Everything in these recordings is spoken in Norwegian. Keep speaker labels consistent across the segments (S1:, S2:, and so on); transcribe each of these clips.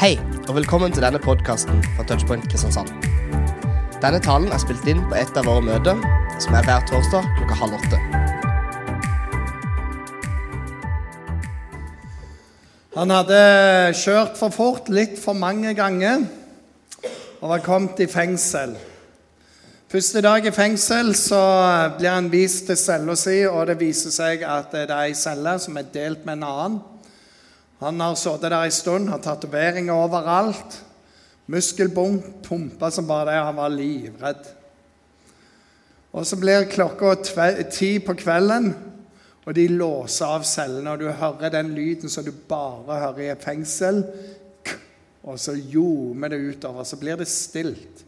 S1: Hei, og velkommen til denne podkasten fra Touchpoint Kristiansand. Denne talen er spilt inn på et av våre møter, som er hver torsdag klokka halv åtte.
S2: Han hadde kjørt for fort litt for mange ganger og var kommet i fengsel. Første dag i fengsel så blir han vist til cella si, og det viser seg at det er ei celle som er delt med en annen. Han har sittet der en stund, har tatoveringer overalt. Muskelbunk, pumpa som bare det. Han var livredd. Og så blir klokka ti på kvelden, og de låser av cellene. Og du hører den lyden som du bare hører i et fengsel. Og så ljomer det utover. Så blir det stilt.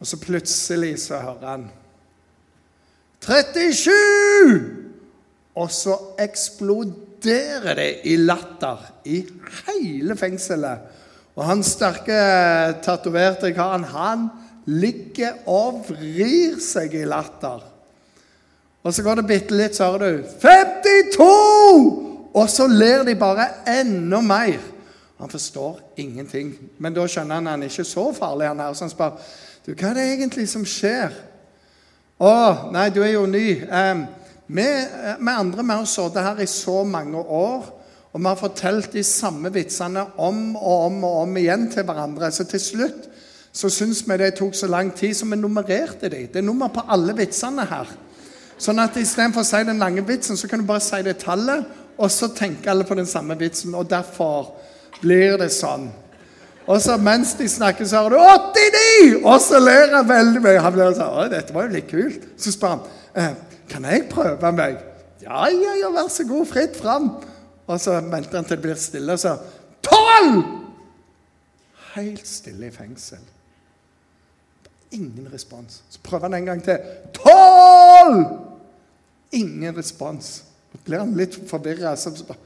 S2: Og så plutselig så hører han 37! Og så eksploderer det i latter i hele fengselet. Og han sterke, tatoverte karen, han ligger og vrir seg i latter. Og så går det bitte litt, så hører du 52! Og så ler de bare enda mer. Han forstår ingenting. Men da skjønner han at han er ikke så farlig, han her. Så han spør du, hva er det egentlig som skjer. Å, nei, du er jo ny. Um, vi, vi andre vi har sittet her i så mange år, og vi har fortalt de samme vitsene om og om og om igjen til hverandre. Så til slutt så syns vi det tok så lang tid, så vi nummererte de. Det er nummer på alle vitsene her. Sånn at istedenfor å si den lange vitsen, så kan du bare si det tallet, og så tenker alle på den samme vitsen. Og derfor blir det sånn. Og så mens de snakker, så har du 89! Og så ler han veldig mye. Han blir sånn, Å, dette var jo litt kult. Så spør han eh, kan jeg prøve meg. Ja, ja, ja, vær så god. Fritt fram. Og så venter han til det blir stille, og så Tolv! Helt stille i fengsel. Ingen respons. Så prøver han en gang til. Tolv! Ingen respons. Så blir han litt forvirra. Hva,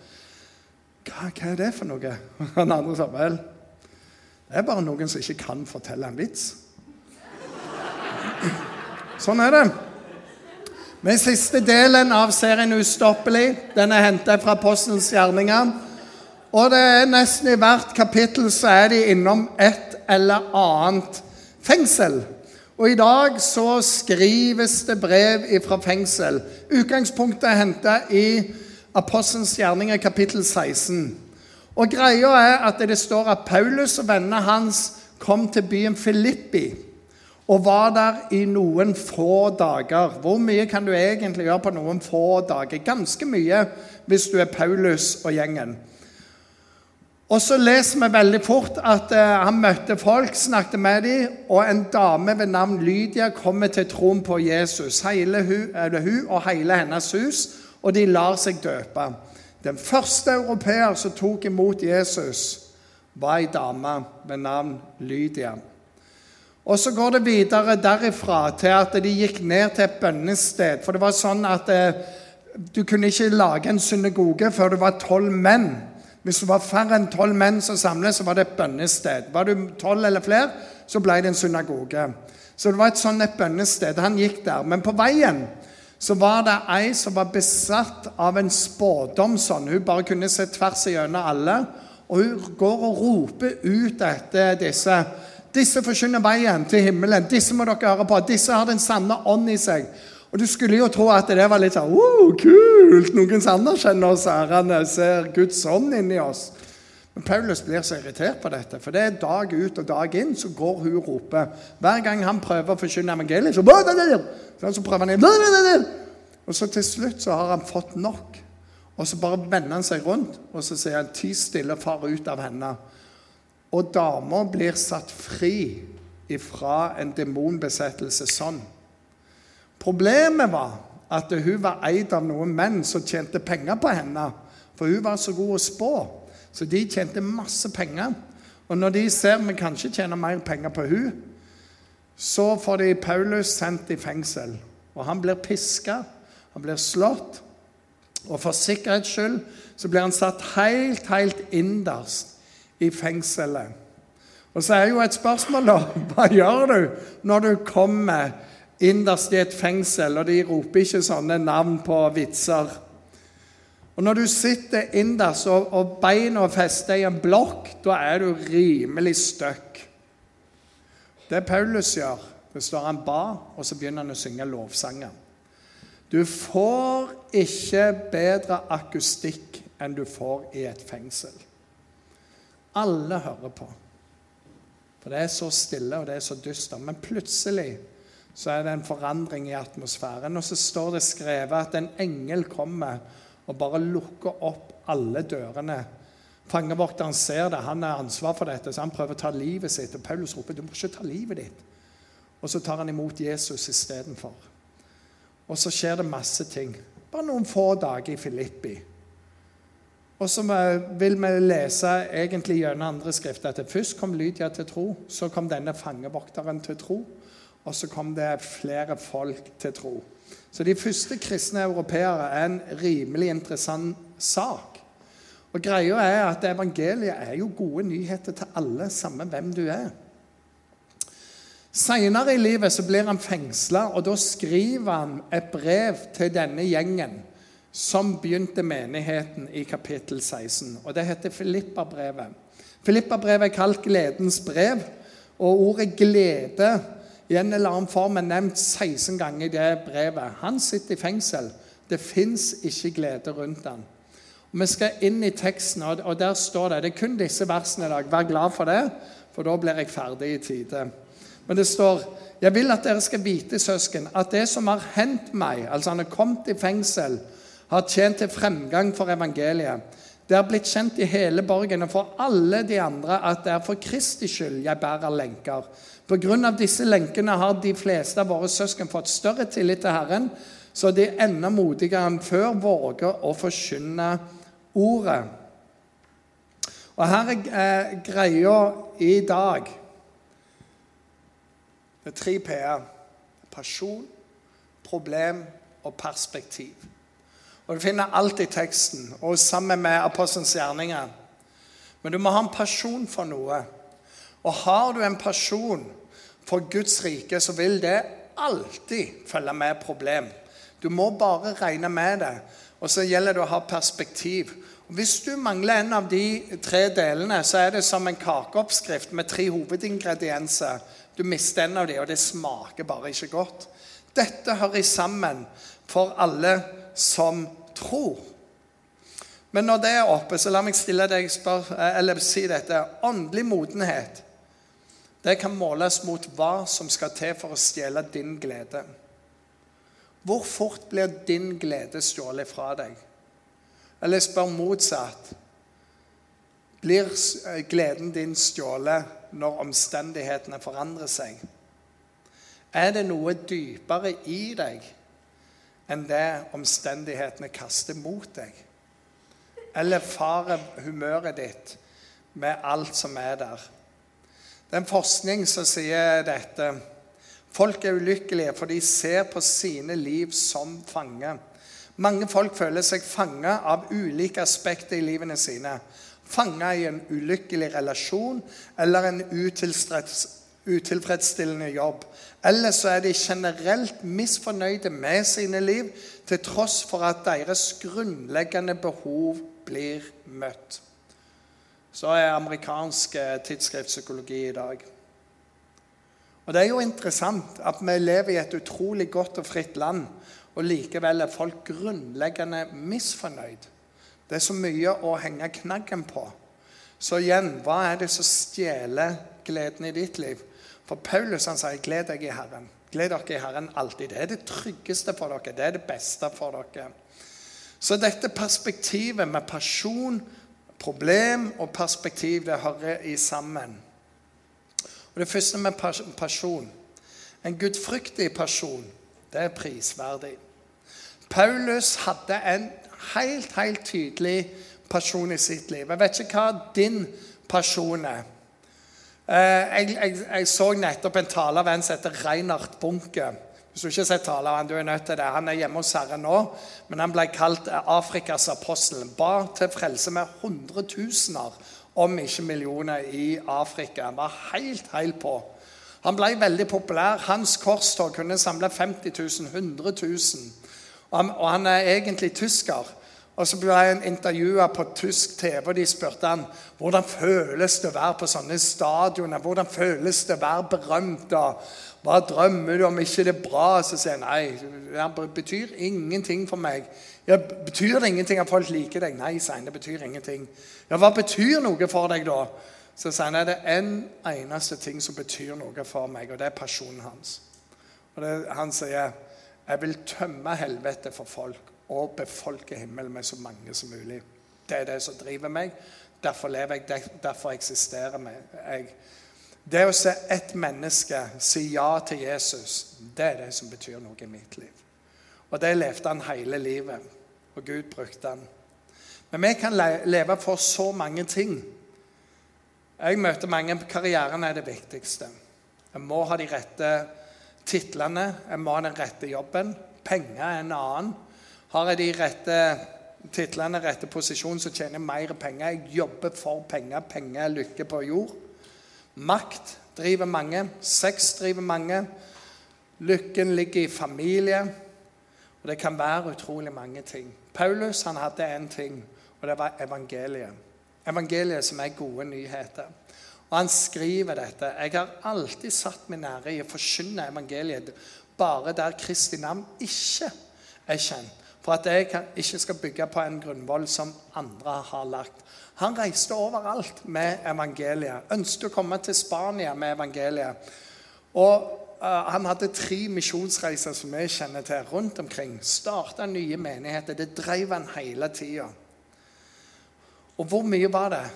S2: hva er det for noe? Han andre sa vel, det er bare noen som ikke kan fortelle en vits. Sånn er det. Men siste delen av serien Ustoppelig den er hentet fra Apostelens gjerninger. Og det er nesten i hvert kapittel så er de innom et eller annet fengsel. Og i dag så skrives det brev fra fengsel. Utgangspunktet er hentet i Apostelens gjerninger kapittel 16. Og greia er at det står at Paulus og vennene hans kom til byen Filippi og var der i noen få dager. Hvor mye kan du egentlig gjøre på noen få dager? Ganske mye hvis du er Paulus og gjengen. Og så leser vi veldig fort at uh, han møtte folk, snakket med dem, og en dame ved navn Lydia kommer til troen på Jesus. Hele hun, hun og hele hennes hus, og de lar seg døpe. Den første europeer som tok imot Jesus, var ei dame ved navn Lydia. Og så går det videre derifra til at de gikk ned til et bønnested. For det var sånn at eh, du kunne ikke lage en synagoge før det var tolv menn. Hvis det var færre enn tolv menn som samlet, så var det et bønnested. Var du tolv eller flere, så ble det en synagoge. Så det var et sånn et bønnested. Han gikk der. Men på veien så var det ei som var besatt av en spådom sånn. Hun bare kunne se tvers igjennom alle. Og hun går og roper ut etter disse disse forkynner veien til himmelen. Disse må dere høre på. Disse har den sanne ånd i seg. Og Du skulle jo tro at det var litt sånn wow, kult! Noen anerkjenner oss ærende, ser Guds ånd inni oss. Men Paulus blir så irritert på dette, for det er dag ut og dag inn så går hun og roper. Hver gang han prøver å forkynne evangeliet, så, så prøver han Og så til slutt så har han fått nok. Og så bare vender han seg rundt og så sier han, ti stille, far ut av henne. Og dama blir satt fri ifra en demonbesettelse sånn. Problemet var at hun var eid av noen menn som tjente penger på henne. For hun var så god å spå. Så de tjente masse penger. Og når de ser vi kanskje tjener mer penger på hun, så får de Paulus sendt i fengsel. Og han blir piska, han blir slått. Og for sikkerhets skyld så blir han satt helt, helt innerst i fengselet. Og så er jo et spørsmål, da. Hva gjør du når du kommer innerst i et fengsel, og de roper ikke sånne navn på vitser? Og Når du sitter innerst og, og beina fester i en blokk, da er du rimelig støkk. Det Paulus gjør, det står han ba, og så begynner han å synge lovsanger. Du får ikke bedre akustikk enn du får i et fengsel. Alle hører på. For det er så stille, og det er så dystert. Men plutselig så er det en forandring i atmosfæren. Og så står det skrevet at en engel kommer og bare lukker opp alle dørene. Fangevokteren ser det, han har ansvar for dette, så han prøver å ta livet sitt. Og Paulus roper du må ikke ta livet ditt. Og så tar han imot Jesus istedenfor. Og så skjer det masse ting. Bare noen få dager i Filippi. Og så vil vi lese egentlig gjennom andre skrifter at først kom Lydia til tro, så kom denne fangevokteren til tro, og så kom det flere folk til tro. Så de første kristne europeere er en rimelig interessant sak. Og greia er at Evangeliet er jo gode nyheter til alle, samme hvem du er. Senere i livet så blir han fengsla, og da skriver han et brev til denne gjengen som begynte menigheten i kapittel 16. og Det heter Filippa-brevet. Filippa-brevet er kalt gledens brev, og ordet 'glede' i en eller annen form er nevnt 16 ganger i det brevet. Han sitter i fengsel. Det fins ikke glede rundt han. Vi skal inn i teksten, og der står det Det er kun disse versene i dag. Vær glad for det, for da blir jeg ferdig i tide. Men det står Jeg vil at dere skal vite, søsken, at det som har hendt meg Altså, han er kommet i fengsel har tjent til fremgang for evangeliet. Det har blitt kjent i hele borgen og for alle de andre at det er for Kristi skyld jeg bærer lenker. På grunn av disse lenkene har de fleste av våre søsken fått større tillit til Herren, så de enda modigere enn før våger å forkynne ordet. Og her er eh, greia i dag Det er tre p-er. Person, problem og perspektiv. Og Du finner alt i teksten, og sammen med apostelens gjerninger. Men du må ha en pasjon for noe. Og har du en pasjon for Guds rike, så vil det alltid følge med problem. Du må bare regne med det. Og så gjelder det å ha perspektiv. Og Hvis du mangler en av de tre delene, så er det som en kakeoppskrift med tre hovedingredienser. Du mister en av de, og det smaker bare ikke godt. Dette hører sammen for alle som tror. Men når det er oppe, så la meg stille deg spør, eller si dette. Åndelig modenhet det kan måles mot hva som skal til for å stjele din glede. Hvor fort blir din glede stjålet fra deg? Eller spør motsatt. Blir gleden din stjålet når omstendighetene forandrer seg? Er det noe dypere i deg enn det omstendighetene kaster mot deg. Eller farer humøret ditt med alt som er der. Det er en forskning som sier dette. Folk er ulykkelige for de ser på sine liv som fange. Mange folk føler seg fange av ulike aspekter i livene sine. Fange i en ulykkelig relasjon eller en utilfredsstillende jobb. Eller så er de generelt misfornøyde med sine liv, til tross for at deres grunnleggende behov blir møtt. Så er amerikansk tidsskriftpsykologi i dag. Og Det er jo interessant at vi lever i et utrolig godt og fritt land, og likevel er folk grunnleggende misfornøyd. Det er så mye å henge knaggen på. Så igjen, hva er det som stjeler gleden i ditt liv? For Paulus han sier, 'Gled deg i Herren'. Gled dere i Herren alltid. Det er det tryggeste for dere. Det er det beste for dere. Så dette perspektivet med pasjon, problem og perspektiv, det hører i sammen. Og Det første med pasjon En gudfryktig pasjon, det er prisverdig. Paulus hadde en helt, helt tydelig pasjon i sitt liv. Jeg vet ikke hva din pasjon er. Eh, jeg, jeg, jeg, så nettopp en tale av en som heter Reinhard Bunke. Hvis du ikke har sett tale av han, du er nødt til det. Han er hjemme hos Herren nå, men han ble kalt Afrikas apostel. Ba til frelse med hundretusener, om ikke millioner, i Afrika. Han var helt, helt på. Han ble veldig populær. Hans korstog kunne samle 50 000, 100 000. Og han, og han er egentlig tysker. Og så ble han intervjua på tysk TV, og de spurte han hvordan føles det å være på sånne stadioner. Hvordan føles det å være berømt? og Hva drømmer du om ikke det er bra? Så sier han nei, det betyr ingenting for meg. Ja, betyr det ingenting at folk liker deg? Nei, sier han, det betyr ingenting. Ja, Hva betyr noe for deg, da? Så sier han det er en eneste ting som betyr noe for meg, og det er personen hans. Og det, Han sier jeg vil tømme helvete for folk og befolke himmelen med så mange som mulig. Det er det som driver meg. Derfor lever jeg, derfor eksisterer jeg. Det å se ett menneske si ja til Jesus, det er det som betyr noe i mitt liv. Og det levde han hele livet, og Gud brukte han. Men vi kan leve for så mange ting. Jeg møter mange. Karrieren er det viktigste. Jeg må ha de rette titlene, jeg må ha den rette jobben. Penger er en annen. Har jeg de rette titlene, rette posisjonen, så tjener jeg mer penger. Jeg jobber for penger. Penger er lykke på jord. Makt driver mange. Sex driver mange. Lykken ligger i familie. Og det kan være utrolig mange ting. Paulus han hadde én ting, og det var evangeliet. Evangeliet som er gode nyheter. Og han skriver dette. Jeg har alltid satt min ære i å forkynne evangeliet bare der Kristi navn ikke er kjent for at jeg ikke skal bygge på en grunnvoll som andre har lagt. Han reiste overalt med evangeliet. Ønsket å komme til Spania med evangeliet. Og uh, Han hadde tre misjonsreiser som vi kjenner til, rundt omkring. Starta nye menigheter. Det drev han hele tida. Og hvor mye var det?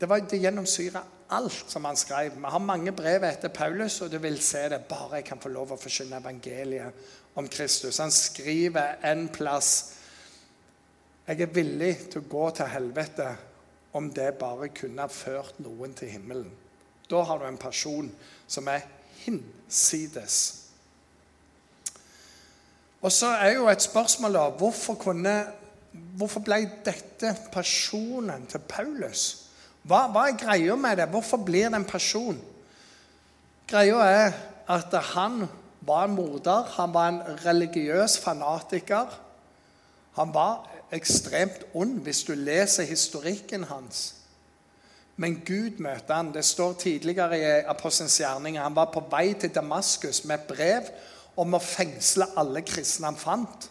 S2: Det, var, det gjennomsyra alt som han skrev. Vi har mange brev etter Paulus, og du vil se det bare jeg kan få lov å forkynne evangeliet om Kristus. Han skriver en plass Jeg er villig til å gå til helvete om det bare kunne ført noen til himmelen. Da har du en person som er hinsides. Og så er jo et spørsmål da hvorfor, kunne, hvorfor ble dette personen til Paulus? Hva, hva er greia med det? Hvorfor blir det en person? Greia er at han var en morder. Han var en religiøs fanatiker. Han var ekstremt ond hvis du leser historikken hans. Men Gud møtte han. Det står tidligere i Apostelens gjerninger. Han var på vei til Damaskus med et brev om å fengsle alle kristne han fant.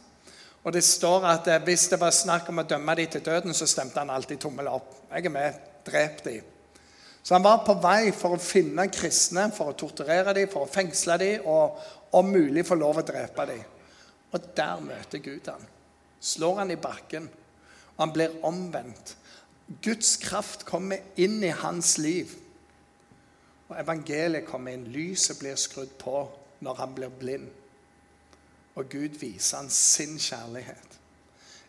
S2: Og det står at eh, hvis det var snakk om å dømme dem til døden, så stemte han alltid tommel opp. Jeg er med drep dem. Så han var på vei for å finne kristne, for å torturere dem, for å fengsle dem og om mulig få lov å drepe dem. Og der møter Gud ham. Slår han i bakken, og han blir omvendt. Guds kraft kommer inn i hans liv. Og evangeliet kommer inn. Lyset blir skrudd på når han blir blind. Og Gud viser han sin kjærlighet.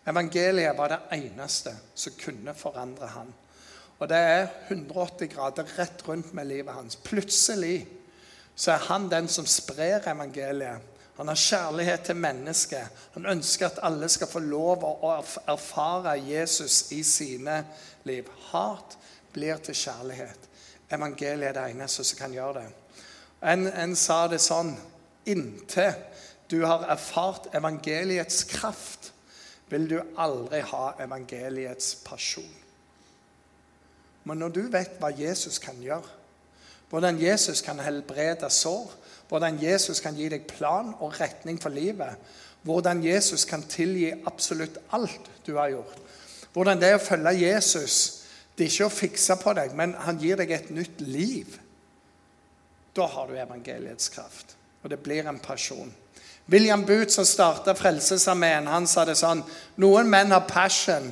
S2: Evangeliet var det eneste som kunne forandre han. Og det er 180 grader rett rundt med livet hans. Plutselig så er han den som sprer evangeliet. Han har kjærlighet til mennesket. Han ønsker at alle skal få lov å erfare Jesus i sine liv. Hat blir til kjærlighet. Evangeliet er det eneste som kan gjøre det. En, en sa det sånn Inntil du har erfart evangeliets kraft, vil du aldri ha evangeliets pasjon. Men når du vet hva Jesus kan gjøre, hvordan Jesus kan helbrede sår, hvordan Jesus kan gi deg plan og retning for livet, hvordan Jesus kan tilgi absolutt alt du har gjort, hvordan det er å følge Jesus det er ikke å fikse på deg, men han gir deg et nytt liv. Da har du evangeliets kraft, og det blir en pasjon. William Booth, som starta Frelsesarmeen, han sa det sånn Noen menn har passion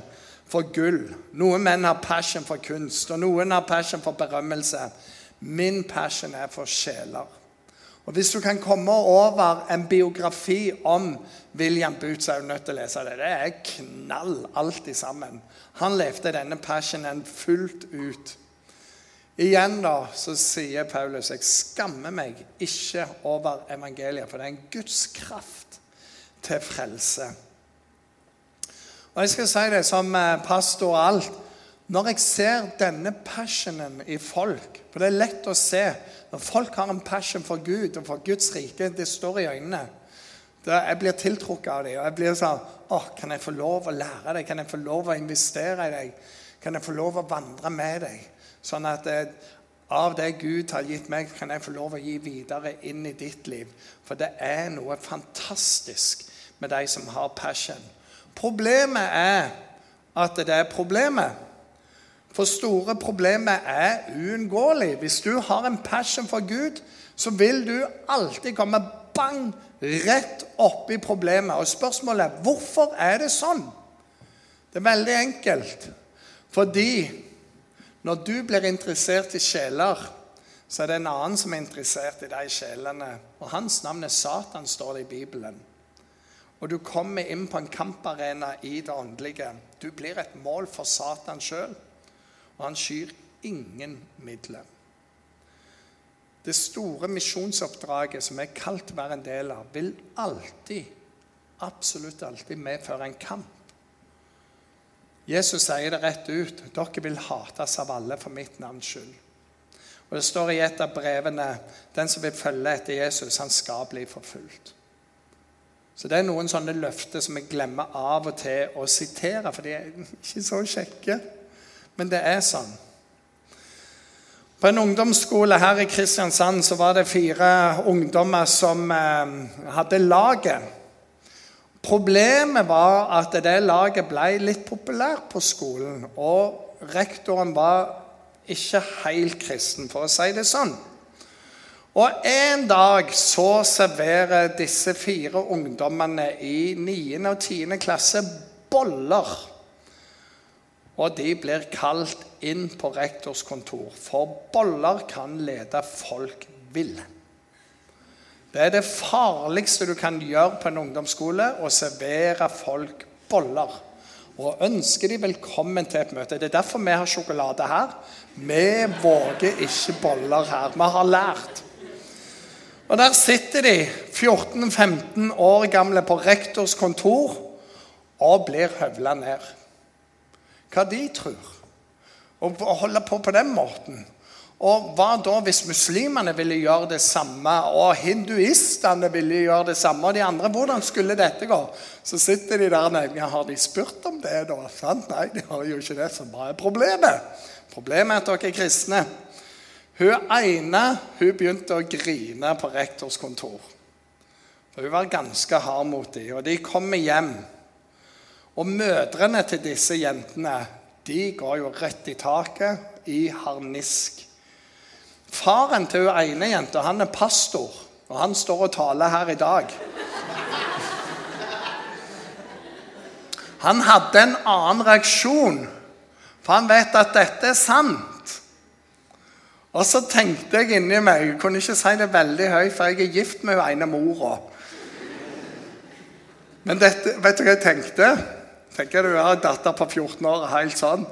S2: for gull. Noen menn har passion for kunst, og noen har passion for berømmelse. Min passion er for sjeler. Og Hvis du kan komme over en biografi om William Booth, er du nødt til å lese det. Det er knall, alt sammen. Han levde denne passionen fullt ut. Igjen da, så sier Paulus jeg skammer meg ikke over evangeliet, for det er en Guds kraft til frelse. Og jeg skal si det som eh, pastor og alt. Når jeg ser denne passionen i folk For det er lett å se når folk har en passion for Gud og for Guds rike, det står i øynene. Jeg blir tiltrukket av dem. Og jeg blir sånn Åh, kan jeg få lov å lære deg? Kan jeg få lov å investere i deg? Kan jeg få lov å vandre med deg? Sånn at eh, av det Gud har gitt meg, kan jeg få lov å gi videre inn i ditt liv. For det er noe fantastisk med de som har passion. Problemet er at det er problemet. For store problemer er uunngåelig. Hvis du har en passion for Gud, så vil du alltid komme bang rett oppi problemet. Og spørsmålet er hvorfor er det sånn? Det er veldig enkelt. Fordi når du blir interessert i sjeler, så er det en annen som er interessert i de sjelene. Og hans navn er Satan, står det i Bibelen. Og du kommer inn på en kamparena i det åndelige. Du blir et mål for Satan sjøl, han skyr ingen midler. Det store misjonsoppdraget som er kalt være en del av, vil alltid, absolutt alltid medføre en kamp. Jesus sier det rett ut. Dere vil hates av alle for mitt navns skyld. Og Det står i et av brevene den som vil følge etter Jesus, han skal bli forfulgt. Så Det er noen sånne løfter som vi glemmer av og til å sitere, for de er ikke så kjekke. Men det er sånn. På en ungdomsskole her i Kristiansand så var det fire ungdommer som eh, hadde laget. Problemet var at det laget ble litt populært på skolen. Og rektoren var ikke helt kristen, for å si det sånn. Og en dag så serverer disse fire ungdommene i 9. og 10. klasse boller. Og de blir kalt inn på rektors kontor, for boller kan lede folk vill. Det er det farligste du kan gjøre på en ungdomsskole, å servere folk boller. Og ønske de velkommen til et møte. Det er derfor vi har sjokolade her. Vi våger ikke boller her. Vi har lært. Og Der sitter de, 14-15 år gamle, på rektors kontor og blir høvla ned. Hva de tror. Å holde på på den måten. Og hva da hvis muslimene ville gjøre det samme, og hinduistene ville gjøre det samme, og de andre? Hvordan skulle dette gå? Så sitter de der nede. Har de spurt om det, da? Sant? Nei, de har jo ikke det. Så hva er problemet? Problemet er at dere er kristne. Hun ene hun begynte å grine på rektors kontor. Hun var ganske hard mot dem. Og de kommer hjem. Og mødrene til disse jentene de går jo rett i taket i harnisk. Faren til hun ene jenta han er pastor, og han står og taler her i dag. Han hadde en annen reaksjon, for han vet at dette er sant. Og så tenkte jeg inni meg Jeg kunne ikke si det veldig høyt, for jeg er gift med hun ene mora. Men dette, vet du hva jeg tenkte? Tenker Du har en datter på 14 år helt sånn.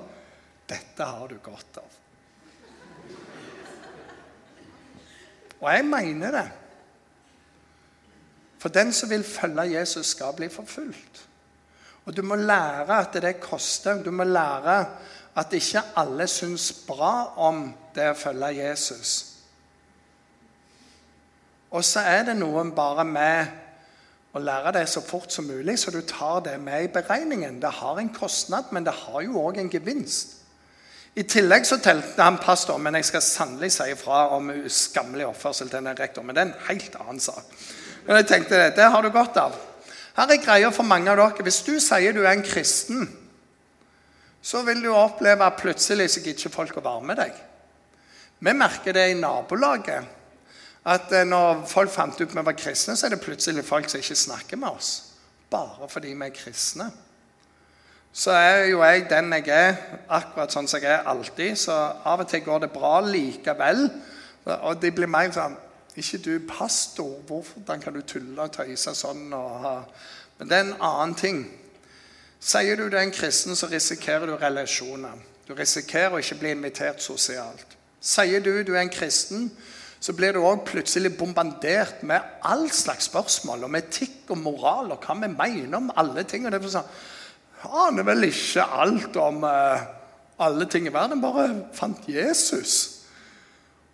S2: Dette har du godt av. Og jeg mener det. For den som vil følge Jesus, skal bli forfulgt. Og du må lære at det koster. Du må lære at ikke alle syns bra om det å følge Jesus. Og så er det noen bare med å lære det så fort som mulig, så du tar det med i beregningen. Det har en kostnad, men det har jo òg en gevinst. I tillegg så telte han pastor, men jeg skal sannelig si ifra om skammelig oppførsel til den rektor. Men det er en helt annen sak. Men jeg tenkte det, det har du godt av. Her er greia for mange av dere. Hvis du sier du er en kristen, så vil du oppleve at plutselig så gidder ikke folk å være med deg. Vi merker det i nabolaget. At eh, når folk fant ut vi var kristne, så er det plutselig folk som ikke snakker med oss. Bare fordi vi er kristne så er jo jeg den jeg er, akkurat sånn som jeg er alltid. Så av og til går det bra likevel. Og det blir mer sånn Ikke du pastor, hvordan kan du tulle og tøyse sånn? Og, men det er en annen ting. Sier du du er en kristen, så risikerer du relasjoner. Du risikerer å ikke bli invitert sosialt. Sier du du er en kristen, så blir du òg plutselig bombardert med all slags spørsmål om etikk og moral og hva vi mener om alle ting. og det er sånn, aner vel ikke alt om uh, alle ting i verden. Bare fant Jesus.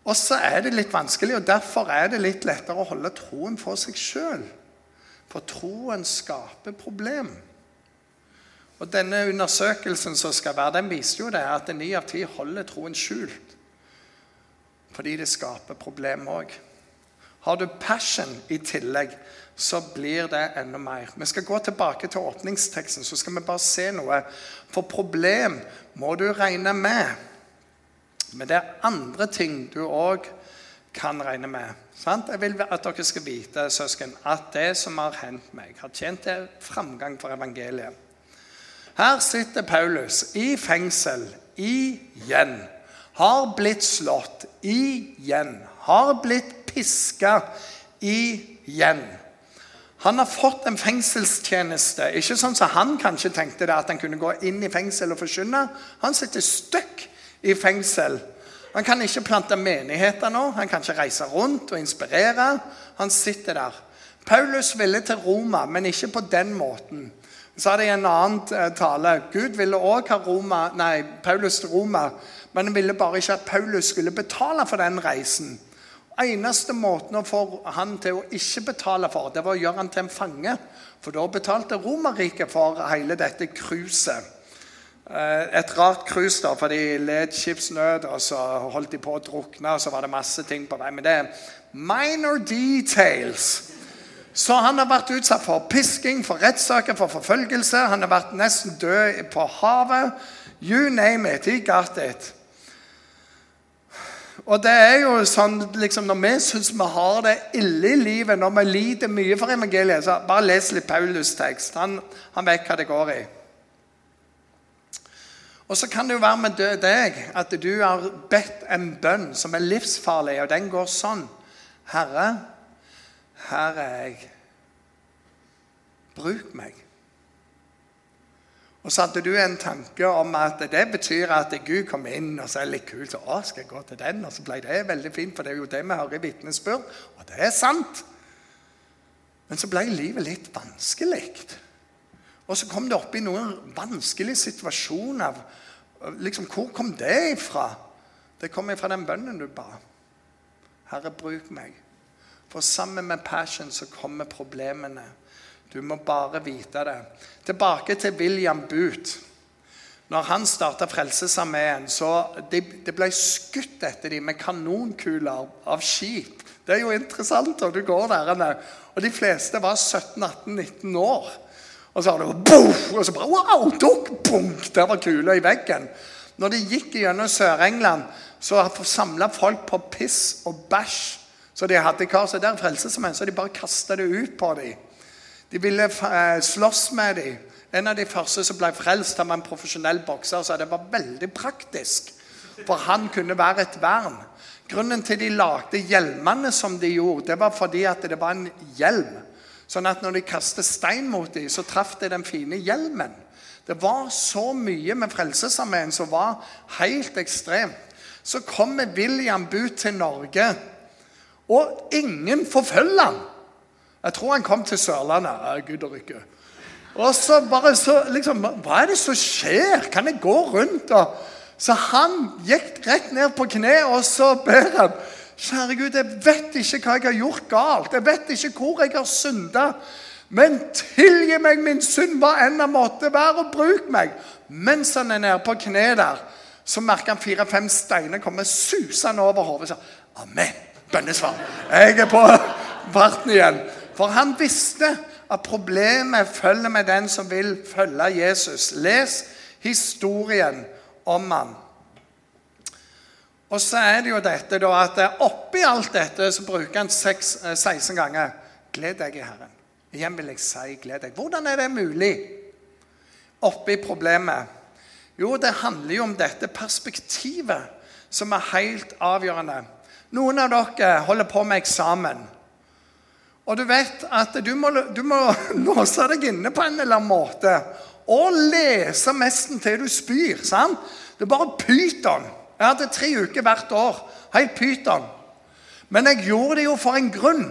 S2: Og så er det litt vanskelig, og derfor er det litt lettere å holde troen for seg sjøl. For troen skaper problem. Og Denne undersøkelsen som skal være, den viser jo det at ni av ti holder troen skjult. Fordi det skaper problemer òg. Har du passion i tillegg, så blir det enda mer. Vi skal gå tilbake til åpningsteksten, så skal vi bare se noe. For problem må du regne med. Men det er andre ting du òg kan regne med. Sant? Jeg vil at dere skal vite søsken, at det som har hendt meg, har tjent til framgang for evangeliet. Her sitter Paulus i fengsel igjen. Har blitt slått igjen. Har blitt piska igjen. Han har fått en fengselstjeneste. Ikke sånn som han kanskje tenkte det, at han kunne gå inn i fengsel og forkynne. Han sitter støkk i fengsel. Han kan ikke plante menigheter nå. Han kan ikke reise rundt og inspirere. Han sitter der. Paulus ville til Roma, men ikke på den måten. Så er det i en annen eh, tale Gud ville også ha Roma, nei, Paulus til Roma, men han ville bare ikke at Paulus skulle betale for den reisen. Eneste måten å få han til å ikke betale for, det var å gjøre han til en fange. For da betalte Romerriket for hele dette cruiset. Eh, et rart cruise, da, for de led skipsnød, og så holdt de på å drukne, og så var det masse ting på vei. Men det er minor details. Så han har vært utsatt for pisking, for rettssaker, for forfølgelse. Han har vært nesten død på havet. You name it. He got it. Og det er jo sånn, liksom, Når vi syns vi har det ille i livet, når vi lider mye for evangeliet, så bare les litt Paulus' tekst. Han, han vet hva det går i. Og så kan det jo være med deg at du har bedt en bønn som er livsfarlig, og den går sånn Herre, her er jeg. Bruk meg. Og så hadde du en tanke om at det betyr at Gud kom inn, og så er det litt kult. Så, å, skal jeg gå til den? Og så ble det veldig fint, for det er jo det vi hører i vitnesbyrd. Og det er sant. Men så ble livet litt vanskelig. Og så kom det opp i noen vanskelige situasjoner. Liksom, Hvor kom det ifra? Det kom ifra den bønnen du ba. Herre, bruk meg. For sammen med passion så kommer problemene. Du må bare vite det. Tilbake til William Booth. Når han starta Frelsesarmeen, så de, det ble skutt etter dem med kanonkuler av skip. Det er jo interessant. når du går der, og De fleste var 17-18-19 år. Og så har det og så bare wow, dunk, bunk, Der var kula i veggen. Når de gikk gjennom Sør-England, så samla folk på piss og bæsj. Så de hadde så der frelsesmenn, så de bare kasta det ut på dem. De ville eh, slåss med dem. En av de første som ble frelst, var en profesjonell bokser, så det var veldig praktisk. For han kunne være et vern. Grunnen til de lagde hjelmene som de gjorde, det var fordi at det var en hjelm. Sånn at når de kastet stein mot dem, så traff det den fine hjelmen. Det var så mye med Frelsesarmeen som var helt ekstremt. Så kommer William Booth til Norge, og ingen forfølger han. Jeg tror han kom til Sørlandet. Ja, Gud og rykke. Og så bare så liksom, Hva er det som skjer? Kan jeg gå rundt? Og, så han gikk rett ned på kne, og så ber han. Kjære Gud, jeg vet ikke hva jeg har gjort galt. Jeg vet ikke hvor jeg har synda. Men tilgi meg min synd, hva enn det måtte være, og bruk meg. Mens han er nede på kne der, så merker han fire-fem steiner komme susende over hodet. Amen. Bønnesvar. Jeg er på farten igjen. For han visste at problemet følger med den som vil følge Jesus. Les historien om han. Og så er det jo dette da, at oppi alt dette så bruker han 16 eh, ganger 'Gled deg i Herren'. Igjen vil jeg si 'gled deg'. Hvordan er det mulig oppi problemet? Jo, det handler jo om dette perspektivet som er helt avgjørende. Noen av dere holder på med eksamen. Og du vet at du må, du må låse deg inne på en eller annen måte og lese mesten til du spyr. sant? Det er bare pyton. Jeg hadde tre uker hvert år. Helt pyton. Men jeg gjorde det jo for en grunn.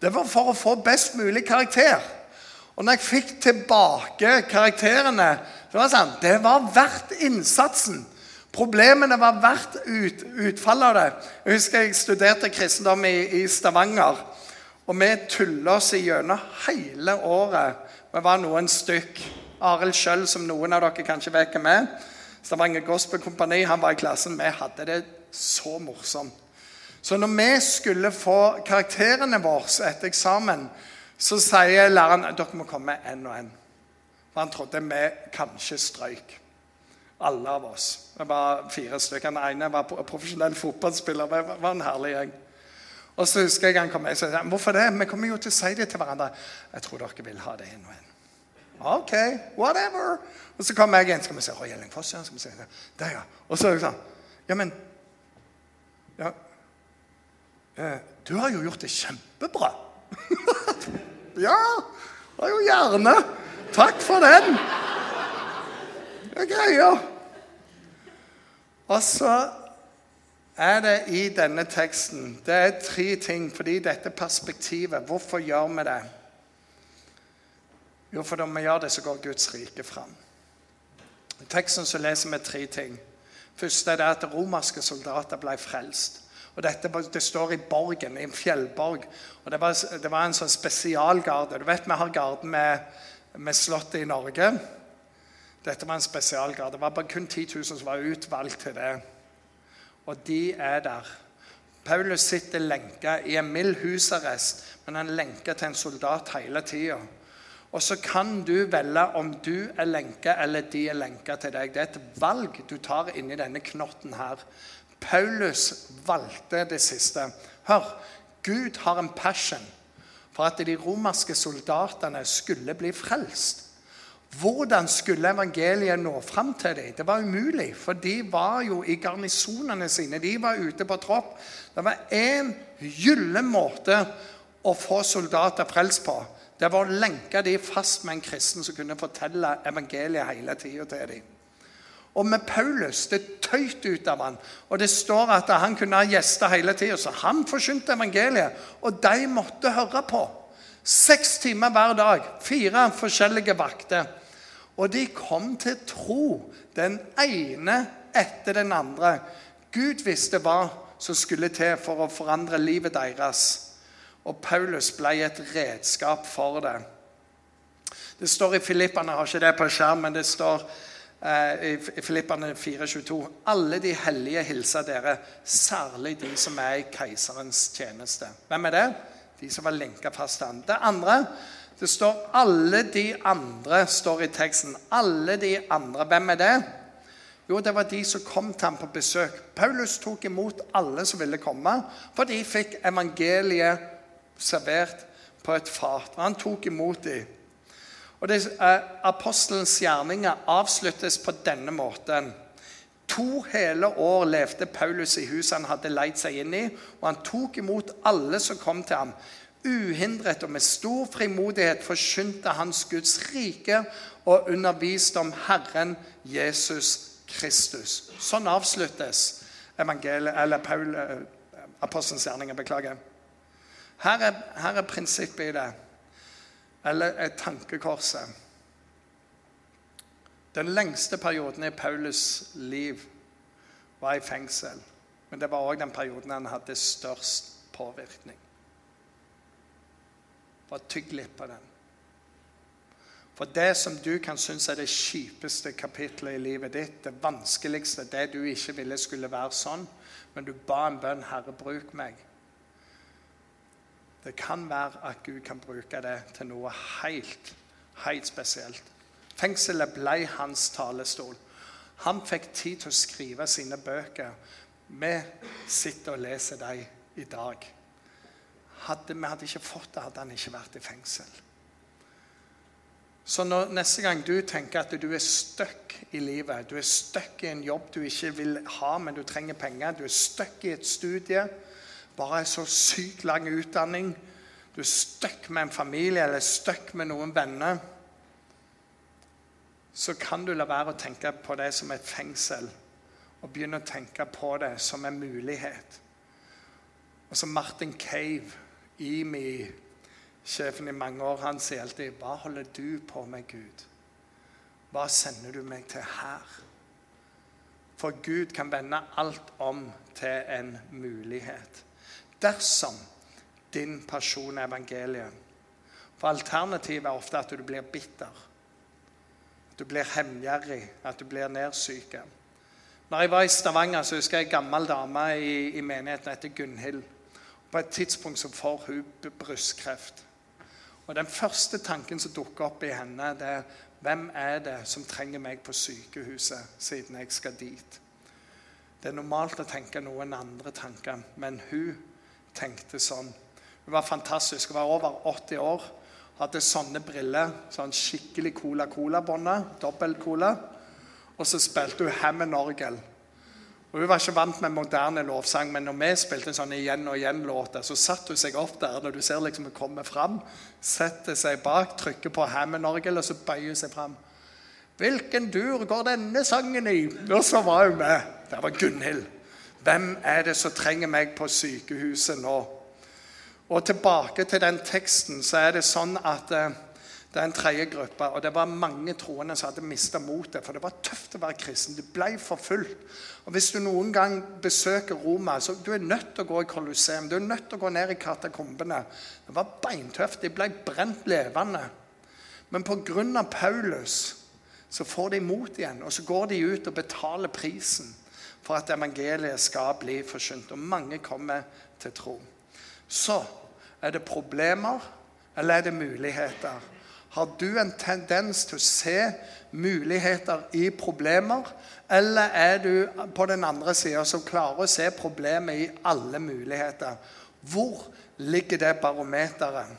S2: Det var for å få best mulig karakter. Og når jeg fikk tilbake karakterene, det var sånn, det var verdt innsatsen. Problemene var verdt ut, utfallet av det. Jeg husker jeg studerte kristendom i, i Stavanger. Og vi tulla oss gjennom hele året. Vi var noen stykk. Arild Skjøll, som noen av dere kanskje vet hvem er. Stavanger Gospel Kompani, han var i klassen. Vi hadde det så morsomt. Så når vi skulle få karakterene våre etter eksamen, så sier læreren dere må komme én og én. For han trodde vi kanskje strøyk. Alle av oss. Det var fire stykker. Den ene var profesjonell fotballspiller. Det var en herlig gjeng. Og så husker jeg han kom med og sa hvorfor det? Vi kommer jo til å si det til hverandre. Jeg tror dere vil ha det en og en. OK, whatever. Og så kommer jeg inn. Skal vi se Roy Ellingfoss? Ja. Skal vi se. Der, ja. Og så er det sånn Ja, men ja, eh, Du har jo gjort det kjempebra. ja, det er jo gjerne. Takk for den. Det er greia. Og så er det i denne teksten Det er tre ting fordi dette perspektivet Hvorfor gjør vi det? Jo, for når vi gjør det, så går Guds rike fram. I teksten så leser vi tre ting. Først er det at romerske soldater ble frelst. Og dette, Det står i borgen, i en fjellborg. Og Det var, det var en sånn spesialgarde. Du vet vi har garden med, med Slottet i Norge. Dette var en spesialgarde. Det var bare kun 10 000 som var utvalgt til det. Og de er der. Paulus sitter lenka i en mild husarrest, men han lenker til en soldat hele tida. Og så kan du velge om du er lenka eller de er lenka til deg. Det er et valg du tar inni denne knotten her. Paulus valgte det siste. Hør, Gud har en passion for at de romerske soldatene skulle bli frelst. Hvordan skulle evangeliet nå fram til dem? Det var umulig, for de var jo i garnisonene sine. De var ute på tropp. Det var én gyllen måte å få soldater frelst på. Det var å lenke dem fast med en kristen som kunne fortelle evangeliet hele tida til dem. Og med Paulus det tøyt ut av han, og det står at han kunne ha gjester hele tida. Så han forkynte evangeliet, og de måtte høre på. Seks timer hver dag. Fire forskjellige vakter. Og de kom til tro, den ene etter den andre. Gud visste hva som skulle til for å forandre livet deres. Og Paulus ble et redskap for det. Det står i Filippene, jeg har ikke det på skjermen, det står eh, i Filippene 4,22.: Alle de hellige hilser dere, særlig de som er i keiserens tjeneste. Hvem er det? De som var lenka fast til. Det andre det står 'alle de andre', står i teksten. Alle de andre. Hvem er det? Jo, det var de som kom til ham på besøk. Paulus tok imot alle som ville komme, for de fikk evangeliet servert på et fat. Og han tok imot dem. Og det, eh, Apostelens gjerninger avsluttes på denne måten. To hele år levde Paulus i huset han hadde leid seg inn i, og han tok imot alle som kom til ham. Uhindret og med stor frimodighet forkynte hans Guds rike og underviste om Herren Jesus Kristus. Sånn avsluttes evangeliet, eller Paul, eh, apostelens gjerninger. Beklager. Her er, her er prinsippet i det, eller et tankekorset. Den lengste perioden i Paulus' liv var i fengsel. Men det var òg den perioden han hadde størst påvirkning. Bare tygg litt på den. For det som du kan synes er det kjipeste kapitlet i livet ditt, det vanskeligste, det du ikke ville skulle være sånn, men du ba en bønn 'Herre, bruk meg', det kan være at Gud kan bruke det til noe helt, helt spesielt. Fengselet ble hans talestol. Han fikk tid til å skrive sine bøker. Vi sitter og leser dem i dag. Hadde, vi hadde ikke fått det hadde han ikke vært i fengsel. Så når, neste gang du tenker at du er stuck i livet, du er stuck i en jobb du ikke vil ha, men du trenger penger, du er stuck i et studie bare en så sykt lang utdanning, du er stuck med en familie eller stuck med noen venner, så kan du la være å tenke på det som et fengsel og begynne å tenke på det som en mulighet. Og så Martin Cave, IMI-sjefen i mange år, han sier alltid Hva holder du på med, Gud? Hva sender du meg til her? For Gud kan vende alt om til en mulighet. Dersom din pasjon er evangeliet. For alternativet er ofte at du blir bitter. Du blir hevngjerrig, at du blir nedsyk. Når jeg var i Stavanger, så husker jeg en gammel dame i, i menigheten heter Gunhild. På et tidspunkt så får hun brystkreft. Og Den første tanken som dukker opp i henne, det er hvem er det som trenger meg på sykehuset, siden jeg skal dit? Det er normalt å tenke noen andre tanker, men hun tenkte sånn. Hun var fantastisk. Hun var over 80 år. Hadde sånne briller. Sånn skikkelig Cola-Cola-båndet. Dobbelt-Cola. Og så spilte hun Hammond-orgel. Og Hun var ikke vant med moderne lovsang, men når vi spilte sånn igjen og igjen-låter, så satte hun seg opp der når du ser liksom hun kommer fram, setter seg bak, trykker på Hammond-orgel, og så bøyer hun seg fram. Hvilken dur går denne sangen i? Og så var hun med. Det var Gunhild. Hvem er det som trenger meg på sykehuset nå? Og tilbake til den teksten, så er det sånn at eh, det er en tredje gruppe. Og det var mange troende som hadde mista motet. For det var tøft å være kristen. Du ble forfulgt. Og hvis du noen gang besøker Roma, så du er nødt til å gå i Colosseum. Du er nødt til å gå ned i katakombene. Det var beintøft. De ble brent levende. Men pga. Paulus så får de mot igjen, og så går de ut og betaler prisen for at evangeliet skal bli forsynt. Og mange kommer til tro. Så er det problemer, eller er det muligheter? Har du en tendens til å se muligheter i problemer? Eller er du på den andre sida som klarer å se problemet i alle muligheter? Hvor ligger det barometeret?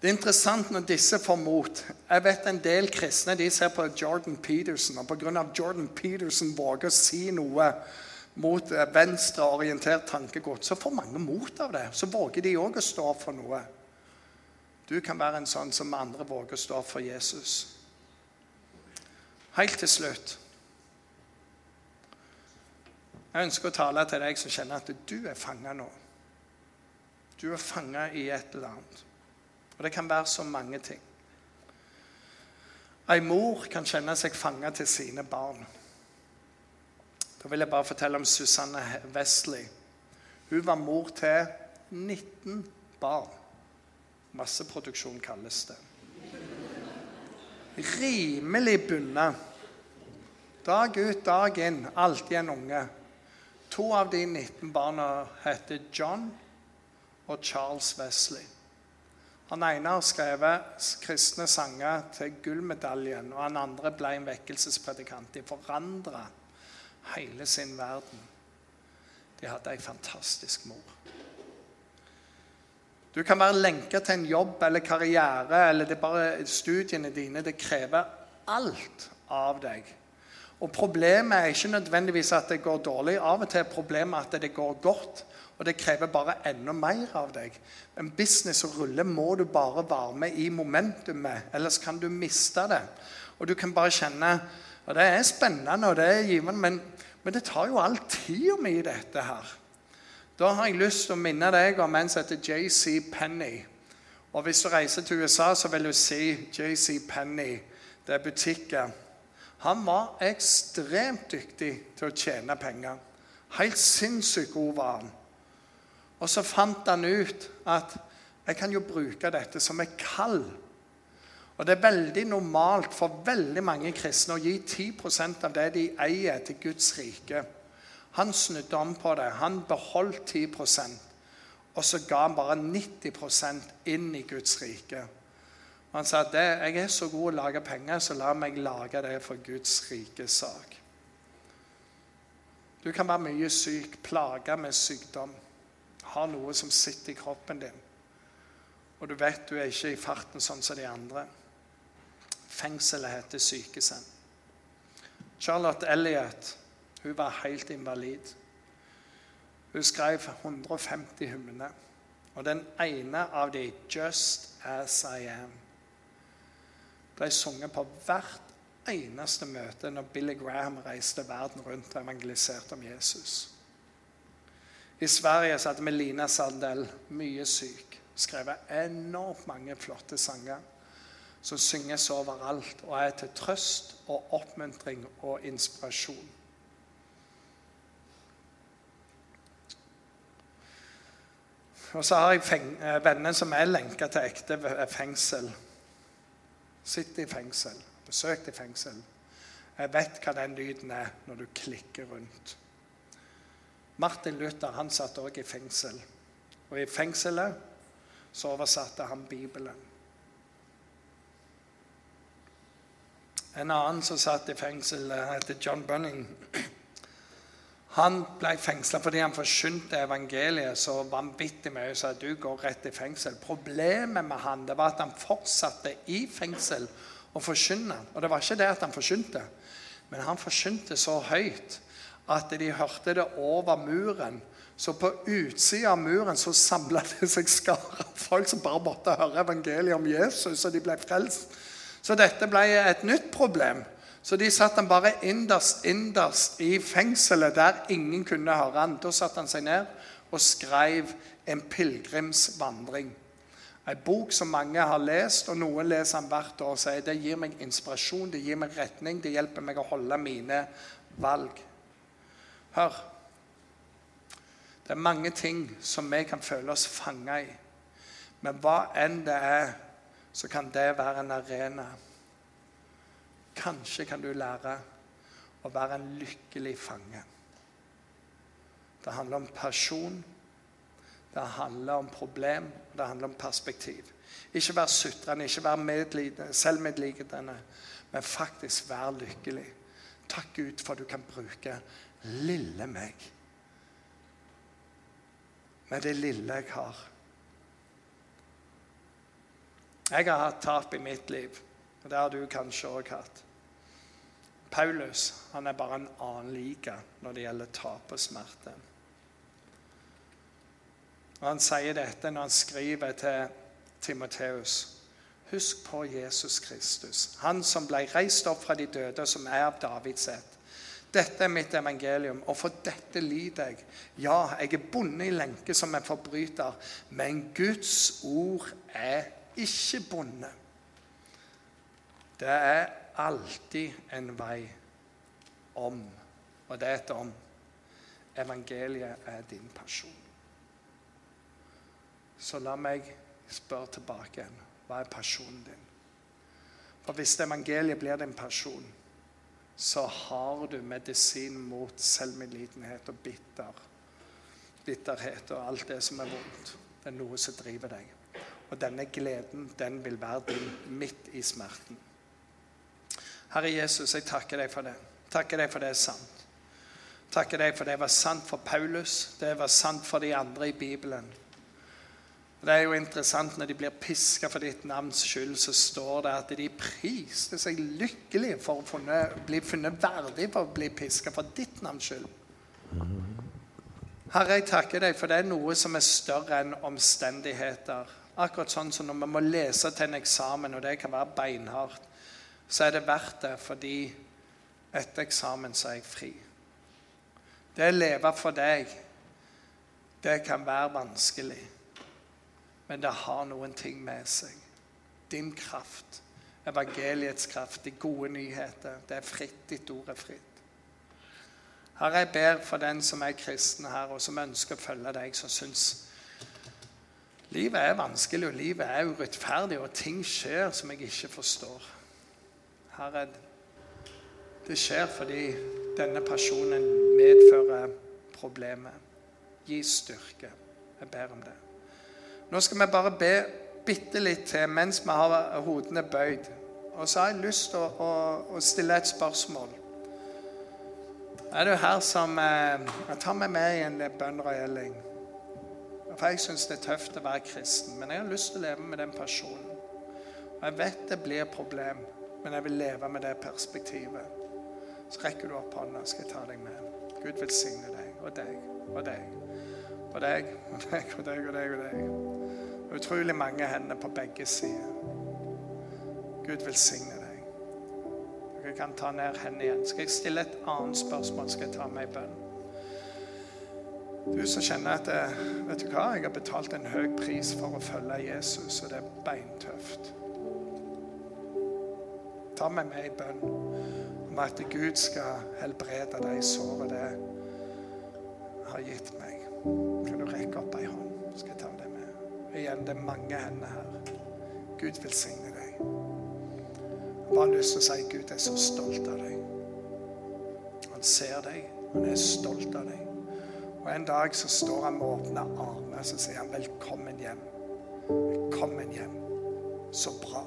S2: Det er interessant når disse får mot. Jeg vet En del kristne de ser på Jordan Peterson. og Pga. Jordan Peterson våger å si noe mot venstreorientert tankegods, så får mange mot av det. Så våger de òg å stå for noe. Du kan være en sånn som andre våger å stå for Jesus. Helt til slutt Jeg ønsker å tale til deg som kjenner at du er fanga nå. Du er fanga i et eller annet. Og det kan være så mange ting. Ei mor kan kjenne seg fanga til sine barn. Da vil jeg bare fortelle om Susanne Wesley. Hun var mor til 19 barn. Masseproduksjon kalles det. Rimelig bundet. Dag ut, dag inn. Alltid en unge. To av de 19 barna heter John og Charles Wesley. Han ene har skrevet kristne sanger til gullmedaljen, og han andre ble en vekkelsespredikant. De forandra hele sin verden. De hadde ei fantastisk mor. Du kan være lenka til en jobb eller karriere eller det er bare studiene dine. Det krever alt av deg. Og Problemet er ikke nødvendigvis at det går dårlig. Av og til er problemet at det går godt, og det krever bare enda mer av deg. En business som ruller, må du bare være med i momentumet, ellers kan du miste det. Og du kan bare kjenne og Det er spennende og det er givende, men, men det tar jo all tida mi dette her. Da har jeg lyst til å minne deg om en som heter JC Penny. Og Hvis du reiser til USA, så vil du si JC Penny. Det er butikker. Han var ekstremt dyktig til å tjene penger. Helt sinnssykt god var han. Og så fant han ut at jeg kan jo bruke dette som et kall. Og Det er veldig normalt for veldig mange kristne å gi 10% av det de eier, til Guds rike. Han snudde om på det. Han beholdt 10% og så ga han bare 90% inn i Guds rike. Og han sa at jeg er så god å lage penger, så la meg lage det for Guds rikes sak. Du kan være mye syk, plaga med sykdom, ha noe som sitter i kroppen din. Og du vet du er ikke i farten sånn som de andre. Fengselet heter sykeseng. Charlotte Elliot hun var helt invalid. Hun skrev 150 hymner. Og den ene av de, 'Just As I Am', ble sunget på hvert eneste møte når Billy Graham reiste verden rundt og evangeliserte om Jesus. I Sverige så hadde Melina Sandel, mye syk, skrevet enormt mange flotte sanger som synges overalt og er til trøst og oppmuntring og inspirasjon. Og så har jeg eh, venner som er lenka til ekte fengsel. Sitter i fengsel. Besøkt i fengsel. Jeg vet hva den lyden er når du klikker rundt. Martin Luther han satt òg i fengsel. Og i fengselet så oversatte han Bibelen. En annen som satt i fengsel, eh, heter John Bunning. Han ble fengsla fordi han forkynte evangeliet så vanvittig mye så at du går rett i fengsel. Problemet med han det var at han fortsatte i fengsel å forkynne. Og det var ikke det at han forkynte, men han forkynte så høyt at de hørte det over muren. Så på utsida av muren så samla det seg skarer folk som bare måtte høre evangeliet om Jesus, og de ble frelst. Så dette ble et nytt problem. Så de satte han bare innerst, innerst i fengselet, der ingen kunne høre han. Da satte han seg ned og skrev 'En pilegrimsvandring'. En bok som mange har lest, og noen leser han hvert år og sier det gir meg inspirasjon, det gir meg retning, det hjelper meg å holde mine valg. Hør. Det er mange ting som vi kan føle oss fanga i. Men hva enn det er, så kan det være en arena. Kanskje kan du lære å være en lykkelig fange. Det handler om person, det handler om problem, det handler om perspektiv. Ikke vær sutrende, ikke vær selvmedlidende, men faktisk vær lykkelig. Takk Gud for at du kan bruke lille meg. Med det lille jeg har. Jeg har hatt tap i mitt liv, og det har du kanskje òg hatt. Paulus han er bare en annen liga når det gjelder tap og smerte. Og Han sier dette når han skriver til Timoteus. Husk på Jesus Kristus, han som ble reist opp fra de døde, som er av Davids ett. Dette er mitt evangelium, og for dette lider jeg. Ja, jeg er bonde i lenke som en forbryter, men Guds ord er ikke bundet. Det er alltid en vei om, og det er et om. Evangeliet er din person. Så la meg spørre tilbake igjen. Hva er pasjonen din? For hvis evangeliet blir din person, så har du medisin mot selvmedlidenhet og bitter, bitterhet og alt det som er vondt. Det er noe som driver deg. Og denne gleden, den vil være din midt i smerten. Herre Jesus, jeg takker deg for det. Takker deg for det er sant. Takker deg for det var sant for Paulus, det var sant for de andre i Bibelen. Det er jo interessant når de blir piska for ditt navns skyld, så står det at de priste seg lykkelige for å funne, bli funnet verdig for å bli piska for ditt navns skyld. Herre, jeg takker deg, for det er noe som er større enn omstendigheter. Akkurat sånn som når vi må lese til en eksamen, og det kan være beinhardt, så er det verdt det fordi etter eksamen så er jeg fri. Det å leve for deg, det kan være vanskelig. Men det har noen ting med seg. Din kraft, evangeliets kraft, de gode nyheter. Det er fritt. Ditt ord er fritt. Herre, jeg ber for den som er kristen her, og som ønsker å følge deg, som syns livet er vanskelig, og livet er urettferdig, og ting skjer som jeg ikke forstår. Herre, det skjer fordi denne personen medfører problemet. Gi styrke. Jeg ber om det. Nå skal vi bare be bitte litt til mens vi har hodene bøyd. Og så har jeg lyst til å, å, å stille et spørsmål. Er du her som eh, tar meg med i en bønnrøyeling. For jeg syns det er tøft å være kristen, men jeg har lyst til å leve med den personen. Og jeg vet det blir et problem, men jeg vil leve med det perspektivet. Så rekker du opp hånda, skal jeg ta deg med. Gud velsigne deg og deg og deg. Og deg og deg og deg og deg. og deg. Utrolig mange hender på begge sider. Gud velsigne deg. Dere kan ta ned hendene igjen. Skal jeg stille et annet spørsmål, skal jeg ta meg i bønn. Du som kjenner at eh, vet du hva, jeg har betalt en høy pris for å følge Jesus, og det er beintøft. Ta meg med i bønn om at Gud skal helbrede deg i såret. Det har gitt meg. Kan du rekke opp ei hånd, skal jeg ta det med. Igjen, det er mange hender her. Gud velsigne deg. Jeg bare lyst til å si Gud er så stolt av deg. Han ser deg, han er stolt av deg. Og en dag så står han med åpne armer og så sier han 'velkommen hjem'. Velkommen hjem. Så bra.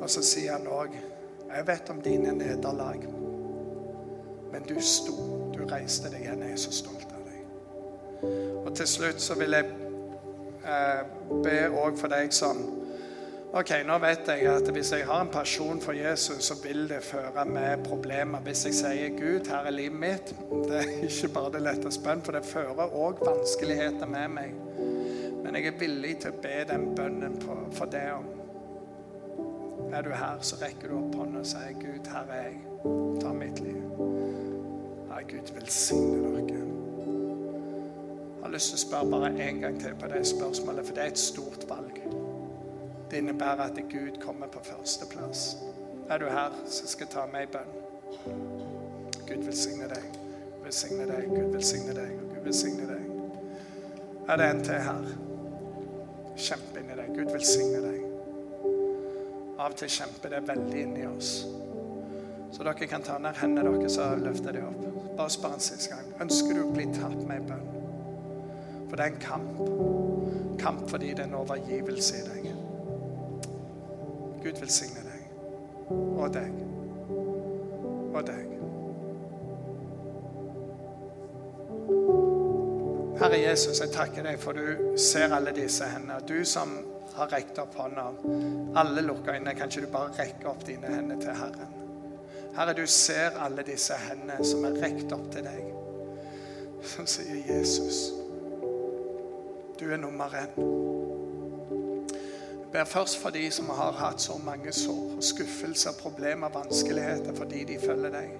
S2: Og så sier han òg 'jeg vet om dine nederlag', men du sto. Du reiste deg igjen. Jeg er så stolt av deg. Og til slutt så vil jeg eh, be òg for deg som Ok, nå vet jeg at hvis jeg har en pasjon for Jesus, så vil det føre med problemer. Hvis jeg sier 'Gud, her er livet mitt', det er ikke bare det lette bønn, for det fører òg vanskeligheter med meg. Men jeg er villig til å be den bønnen for det om. Er du her, så rekker du opp hånda og sier 'Gud, her er jeg. Ta mitt liv'. Ja, Gud velsigne dere. Jeg har lyst til å spørre bare en gang til på det spørsmålet, for det er et stort valg. Det innebærer at Gud kommer på førsteplass. Er du her, så skal jeg ta med i bønn. Gud velsigne deg. Velsigne deg. Gud velsigne deg. Og Gud velsigne deg. Er det en til her? Kjempe inni deg. Gud velsigne deg. Av og til kjemper det veldig inni oss. Så dere kan ta ned hendene deres og løfte dem opp. Bare spør en siste gang. Ønsker du å bli tatt med i bønn? For det er en kamp. Kamp fordi det er en overgivelse i deg. Gud velsigne deg. Og deg. Og deg. Herre Jesus, jeg takker deg for du ser alle disse hendene. Du som har rekt opp hånda. Alle lukka øynene. Kan ikke du bare rekke opp dine hender til Herren? Herre, du ser alle disse hendene som er rekt opp til deg. Som sier Jesus, du er nummer én. Ber først for de som har hatt så mange sår, skuffelser, problemer, vanskeligheter fordi de følger deg.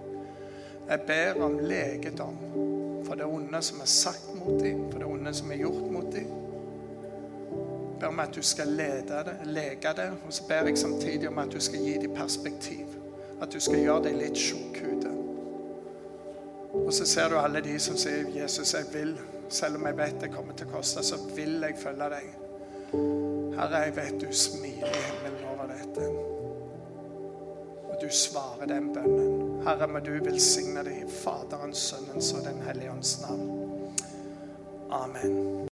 S2: Jeg ber om legedom for det onde som er sagt mot dem, for det onde som er gjort mot dem. Jeg ber om at du skal lede det, lege det, og så ber jeg samtidig om at du skal gi dem perspektiv. At du skal gjøre dem litt sjokkhude. Og så ser du alle de som sier 'Jesus, jeg vil', selv om jeg vet det kommer til å koste, så vil jeg følge deg. Herre, jeg vet du smiler i himmelen over dette. Og du svarer den bønnen. Herre, må du velsigne deg i Faderens, Sønnens og Den hellige ånds navn. Amen.